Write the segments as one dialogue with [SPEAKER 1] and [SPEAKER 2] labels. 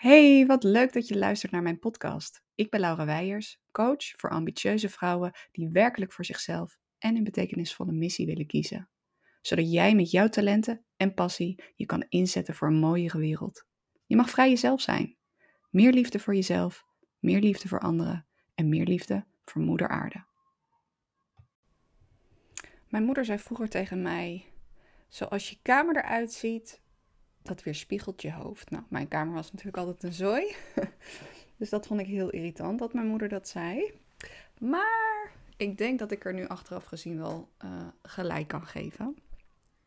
[SPEAKER 1] Hey, wat leuk dat je luistert naar mijn podcast. Ik ben Laura Weijers, coach voor ambitieuze vrouwen die werkelijk voor zichzelf en een betekenisvolle missie willen kiezen. Zodat jij met jouw talenten en passie je kan inzetten voor een mooiere wereld. Je mag vrij jezelf zijn. Meer liefde voor jezelf, meer liefde voor anderen en meer liefde voor Moeder Aarde. Mijn moeder zei vroeger tegen mij: Zoals je kamer eruit ziet, dat weerspiegelt je hoofd. Nou, mijn kamer was natuurlijk altijd een zooi. dus dat vond ik heel irritant dat mijn moeder dat zei. Maar ik denk dat ik er nu achteraf gezien wel uh, gelijk kan geven.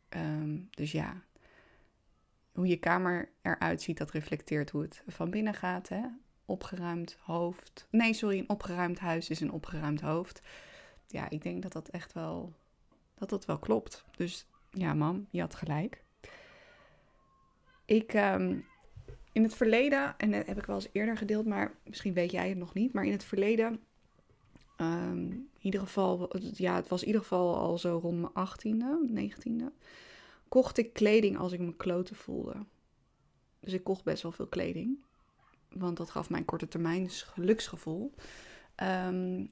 [SPEAKER 1] Um, dus ja, hoe je kamer eruit ziet, dat reflecteert hoe het van binnen gaat. Hè? Opgeruimd hoofd. Nee, sorry, een opgeruimd huis is een opgeruimd hoofd. Ja, ik denk dat dat echt wel, dat dat wel klopt. Dus ja, mam, je had gelijk. Ik, ehm, in het verleden, en dat heb ik wel eens eerder gedeeld, maar misschien weet jij het nog niet, maar in het verleden, um, in ieder geval, ja, het was in ieder geval al zo rond mijn 18e, 19e, kocht ik kleding als ik me kloten voelde. Dus ik kocht best wel veel kleding, want dat gaf mij een korte termijn geluksgevoel. Um,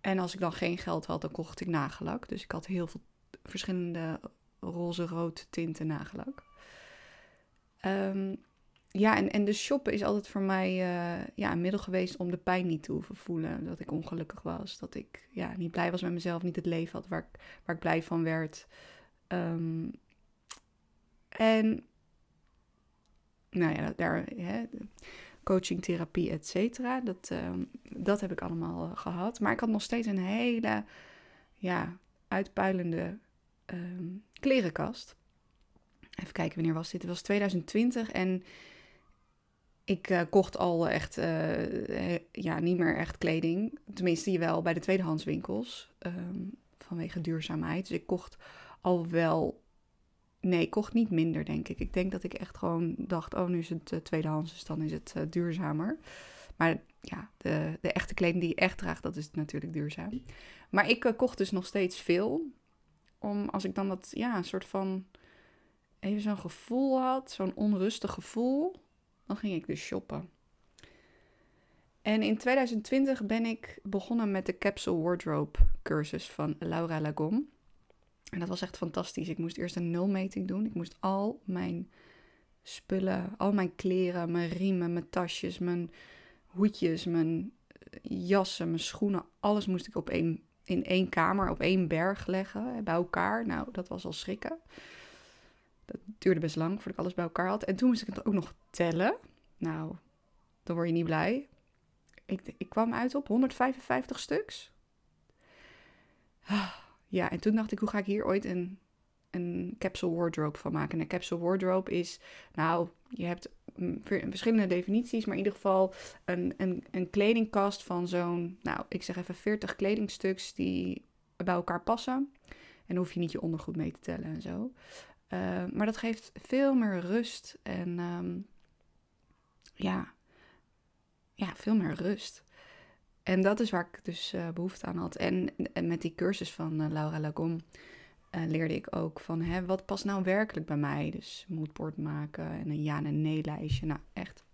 [SPEAKER 1] en als ik dan geen geld had, dan kocht ik nagellak. Dus ik had heel veel verschillende roze-rood tinten nagellak. Um, ja, en, en de shoppen is altijd voor mij uh, ja, een middel geweest om de pijn niet te hoeven voelen. Dat ik ongelukkig was. Dat ik ja, niet blij was met mezelf, niet het leven had waar ik, waar ik blij van werd. Um, en nou ja, daar, hè, coaching, therapie, et cetera. Dat, um, dat heb ik allemaal uh, gehad. Maar ik had nog steeds een hele ja, uitpuilende klerenkast. Even kijken, wanneer was dit? Het was 2020 en ik uh, kocht al echt, uh, ja, niet meer echt kleding. Tenminste, wel bij de tweedehandswinkels. Um, vanwege duurzaamheid. Dus ik kocht al wel. Nee, ik kocht niet minder, denk ik. Ik denk dat ik echt gewoon dacht: oh, nu is het tweedehands, dus dan is het duurzamer. Maar ja, de, de echte kleding die je echt draagt, dat is natuurlijk duurzaam. Maar ik kocht dus nog steeds veel. Om als ik dan dat, ja, een soort van even zo'n gevoel had, zo'n onrustig gevoel, dan ging ik dus shoppen. En in 2020 ben ik begonnen met de Capsule Wardrobe cursus van Laura Lagom. En dat was echt fantastisch. Ik moest eerst een nulmeting doen. Ik moest al mijn spullen, al mijn kleren, mijn riemen, mijn tasjes, mijn hoedjes, mijn jassen, mijn schoenen, alles moest ik op één, in één kamer, op één berg leggen, bij elkaar. Nou, dat was al schrikken. Dat duurde best lang voordat ik alles bij elkaar had. En toen moest ik het ook nog tellen. Nou, dan word je niet blij. Ik, ik kwam uit op 155 stuks. Ja, en toen dacht ik, hoe ga ik hier ooit een, een capsule wardrobe van maken? En een capsule wardrobe is, nou, je hebt verschillende definities, maar in ieder geval een, een, een kledingkast van zo'n, nou, ik zeg even 40 kledingstuks die bij elkaar passen. En dan hoef je niet je ondergoed mee te tellen en zo. Uh, maar dat geeft veel meer rust en um, ja, ja, veel meer rust. En dat is waar ik dus uh, behoefte aan had. En, met die cursus van uh, Laura Lagom leerde ik ook van hè, wat past nou werkelijk bij mij. Dus moodboard maken en een ja- en nee-lijstje. Nou, echt,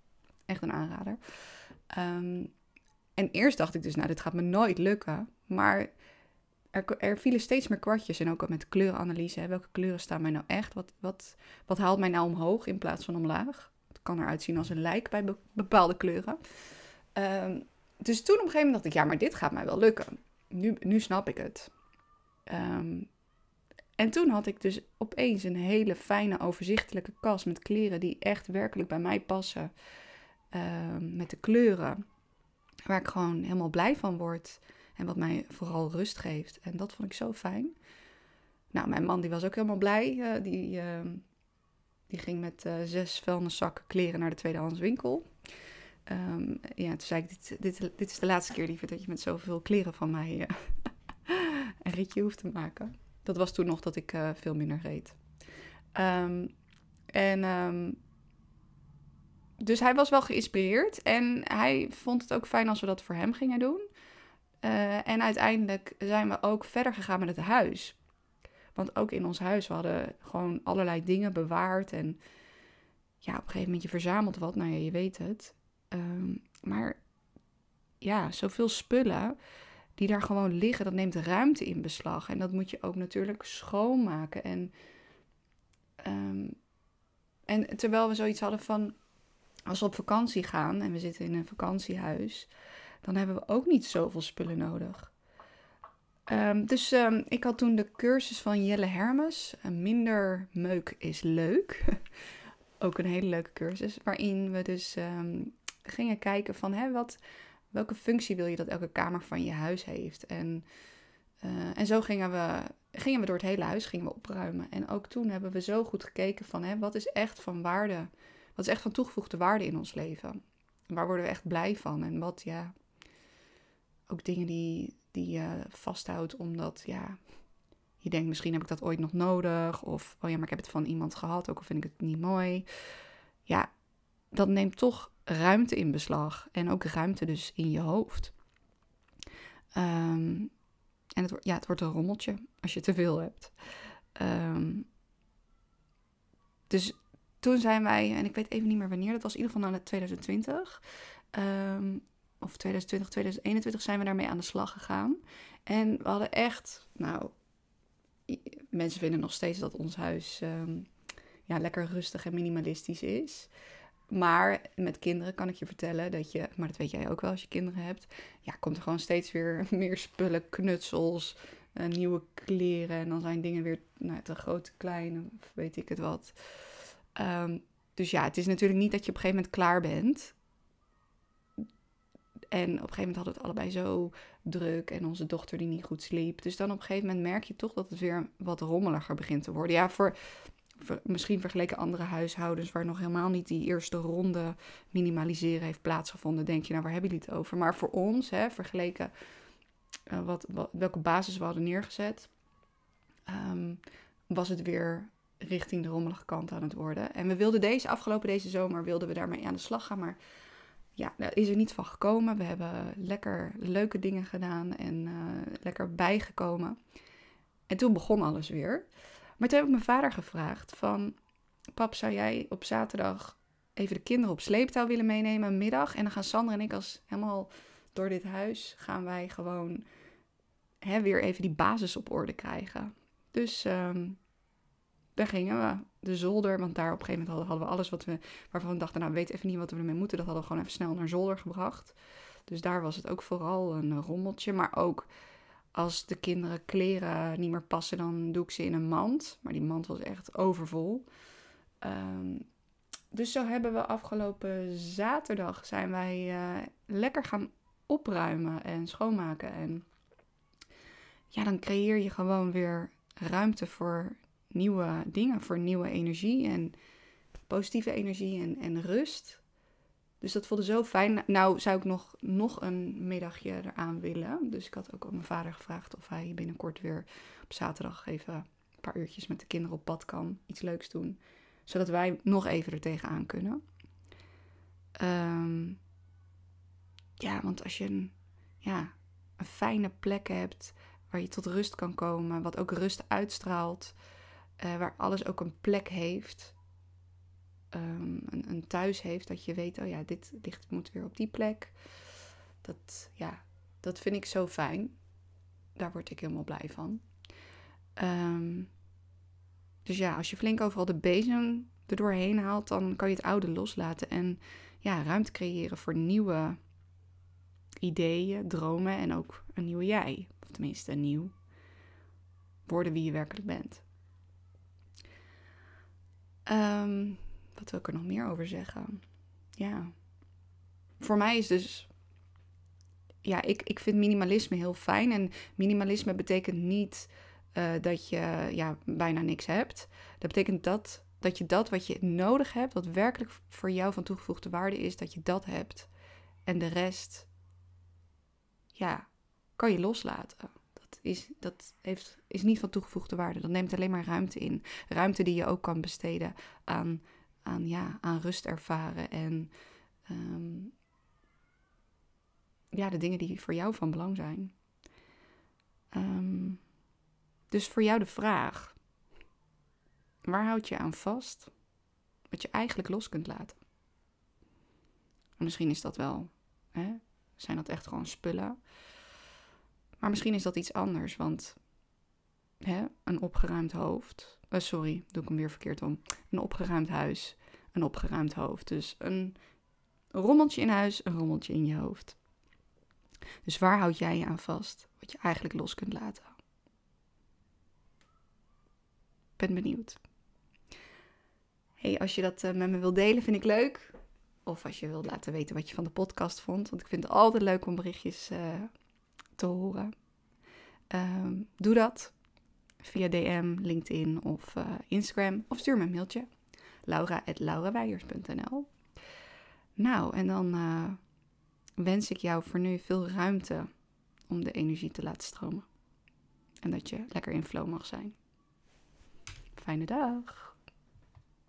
[SPEAKER 1] echt een aanrader. Um, en eerst dacht ik dus, nou, dit gaat me nooit lukken. Maar er, vielen steeds meer kwartjes. En ook met kleurenanalyse. Welke kleuren staan mij nou echt? Wat, wat, wat haalt mij nou omhoog in plaats van omlaag? Het kan eruit zien als een lijk bij bepaalde kleuren. Um, dus toen op een gegeven moment dacht ik, ja, maar dit gaat mij wel lukken. Nu, nu snap ik het. Um, en toen had ik dus opeens een hele fijne, overzichtelijke kast met kleren die echt werkelijk bij mij passen. Um, met de kleuren waar ik gewoon helemaal blij van word. En wat mij vooral rust geeft. En dat vond ik zo fijn. Nou, mijn man die was ook helemaal blij. Uh, die, uh, die ging met uh, zes vuilniszakken kleren naar de tweedehands winkel. Um, ja, toen zei ik, dit, dit, dit is de laatste keer liever dat je met zoveel kleren van mij eh, een ritje hoeft te maken. Dat was toen nog dat ik veel minder reed. Um, en dus hij was wel geïnspireerd en hij vond het ook fijn als we dat voor hem gingen doen. Uh, en uiteindelijk zijn we ook verder gegaan met het huis. Want ook in ons huis we hadden gewoon allerlei dingen bewaard. En ja, op een gegeven moment je verzamelt wat, nou ja, je weet het. Ehm, maar ja, zoveel spullen die daar gewoon liggen, dat neemt ruimte in beslag. En dat moet je ook natuurlijk schoonmaken. En, ehm, en terwijl we zoiets hadden van, als we op vakantie gaan en we zitten in een vakantiehuis, dan hebben we ook niet zoveel spullen nodig. Ehm, dus um, ik had toen de cursus van Jelle Hermes, Minder meuk is leuk. ook een hele leuke cursus, waarin we dus gingen kijken van hè, wat, welke functie wil je dat elke kamer van je huis heeft. En, uh, en zo gingen we, gingen we door het hele huis gingen we opruimen. En ook toen hebben we zo goed gekeken van hè, wat is echt van waarde, wat is echt van toegevoegde waarde in ons leven. Waar worden we echt blij van? En wat, ja, ook dingen die, die je vasthoudt omdat, ja, je denkt misschien heb ik dat ooit nog nodig. Of, oh ja, maar ik heb het van iemand gehad, ook al vind ik het niet mooi. Ja, dat neemt toch ruimte in beslag. En ook ruimte dus in je hoofd. Um, en het, ja, het wordt een rommeltje als je te veel hebt. Um, dus toen zijn wij, en ik weet even niet meer wanneer, dat was in ieder geval naar 2020. Um, of 2020, 2021 zijn we daarmee aan de slag gegaan. En we hadden echt, nou, mensen vinden nog steeds dat ons huis ja, lekker rustig en minimalistisch is. Maar met kinderen kan ik je vertellen dat je, maar dat weet jij ook wel als je kinderen hebt, ja, komt er gewoon steeds weer meer spullen, knutsels, uh, nieuwe kleren. En dan zijn dingen weer nou, te groot, te klein, of weet ik het wat. Um, dus ja, het is natuurlijk niet dat je op een gegeven moment klaar bent. En op een gegeven moment hadden we het allebei zo druk en onze dochter die niet goed sliep. Dus dan op een gegeven moment merk je toch dat het weer wat rommeliger begint te worden. Ja, voor misschien vergeleken andere huishoudens waar nog helemaal niet die eerste ronde minimaliseren heeft plaatsgevonden, denk je, nou waar hebben jullie het over? Maar voor ons, hè, vergeleken uh, wat, welke basis we hadden neergezet, um, was het weer richting de rommelige kant aan het worden. En we wilden deze afgelopen deze zomer wilden we daarmee aan de slag gaan, maar ja, daar is er niet van gekomen. We hebben lekker leuke dingen gedaan en uh, lekker bijgekomen. En toen begon alles weer. Maar toen heb ik mijn vader gevraagd van... Pap, zou jij op zaterdag even de kinderen op sleeptouw willen meenemen, middag? En dan gaan Sandra en ik als helemaal door dit huis... gaan wij gewoon hè, weer even die basis op orde krijgen. Dus um, daar gingen we. De zolder, want daar op een gegeven moment hadden, we alles wat we, waarvan we dachten, nou, we weten even niet wat we ermee moeten. Dat hadden we gewoon even snel naar zolder gebracht. Dus daar was het ook vooral een rommeltje. Maar ook als de kinderen kleren niet meer passen, dan doe ik ze in een mand. Maar die mand was echt overvol. Um, dus zo hebben we afgelopen zaterdag zijn wij uh, lekker gaan opruimen en schoonmaken. En ja, dan creëer je gewoon weer ruimte voor nieuwe dingen, voor nieuwe energie en positieve energie en, en rust. Dus dat voelde zo fijn. Nou zou ik nog, nog een middagje eraan willen. Dus ik had ook aan mijn vader gevraagd of hij binnenkort weer op zaterdag even een paar uurtjes met de kinderen op pad kan. Iets leuks doen. Zodat wij nog even er tegenaan kunnen. Um, ja, want als je een, ja, een fijne plek hebt waar je tot rust kan komen. Wat ook rust uitstraalt. Uh, waar alles ook een plek heeft um, een, een, thuis heeft, dat je weet, oh ja, dit ligt, moet weer op die plek. Dat, ja, dat vind ik zo fijn. Daar word ik helemaal blij van. Um, dus ja, als je flink overal de bezem er doorheen haalt, dan kan je het oude loslaten en ja, ruimte creëren voor nieuwe ideeën, dromen en ook een nieuwe jij. Of tenminste, een nieuw worden wie je werkelijk bent. Um, wat wil ik er nog meer over zeggen? Ja. Voor mij is dus. Ja, ik, ik vind minimalisme heel fijn. En minimalisme betekent niet uh, dat je ja, bijna niks hebt. Dat betekent dat, dat je dat wat je nodig hebt, wat werkelijk voor jou van toegevoegde waarde is, dat je dat hebt. En de rest, ja, kan je loslaten. Is, dat heeft, is niet van toegevoegde waarde. Dat neemt alleen maar ruimte in. Ruimte die je ook kan besteden aan aan, ja, aan rust ervaren en ehm, ja, de dingen die voor jou van belang zijn. Ehm, dus voor jou de vraag: waar houd je aan vast? Wat je eigenlijk los kunt laten. En misschien is dat wel, hè? zijn dat echt gewoon spullen. Maar misschien is dat iets anders, want hè, een opgeruimd hoofd. Uh, sorry, doe ik hem weer verkeerd om. Een opgeruimd huis, een opgeruimd hoofd. Dus een rommeltje in huis, een rommeltje in je hoofd. Dus waar houd jij je aan vast, wat je eigenlijk los kunt laten? Ben benieuwd. Hey, als je dat uh, met me wilt delen, vind ik leuk. Of als je wilt laten weten wat je van de podcast vond. Want ik vind het altijd leuk om berichtjes uh, te horen. Um, doe dat via DM, LinkedIn of uh, Instagram. Of stuur me een mailtje. laura.lauraweijers.nl Nou, en dan uh, wens ik jou voor nu veel ruimte om de energie te laten stromen. En dat je lekker in flow mag zijn. Fijne dag.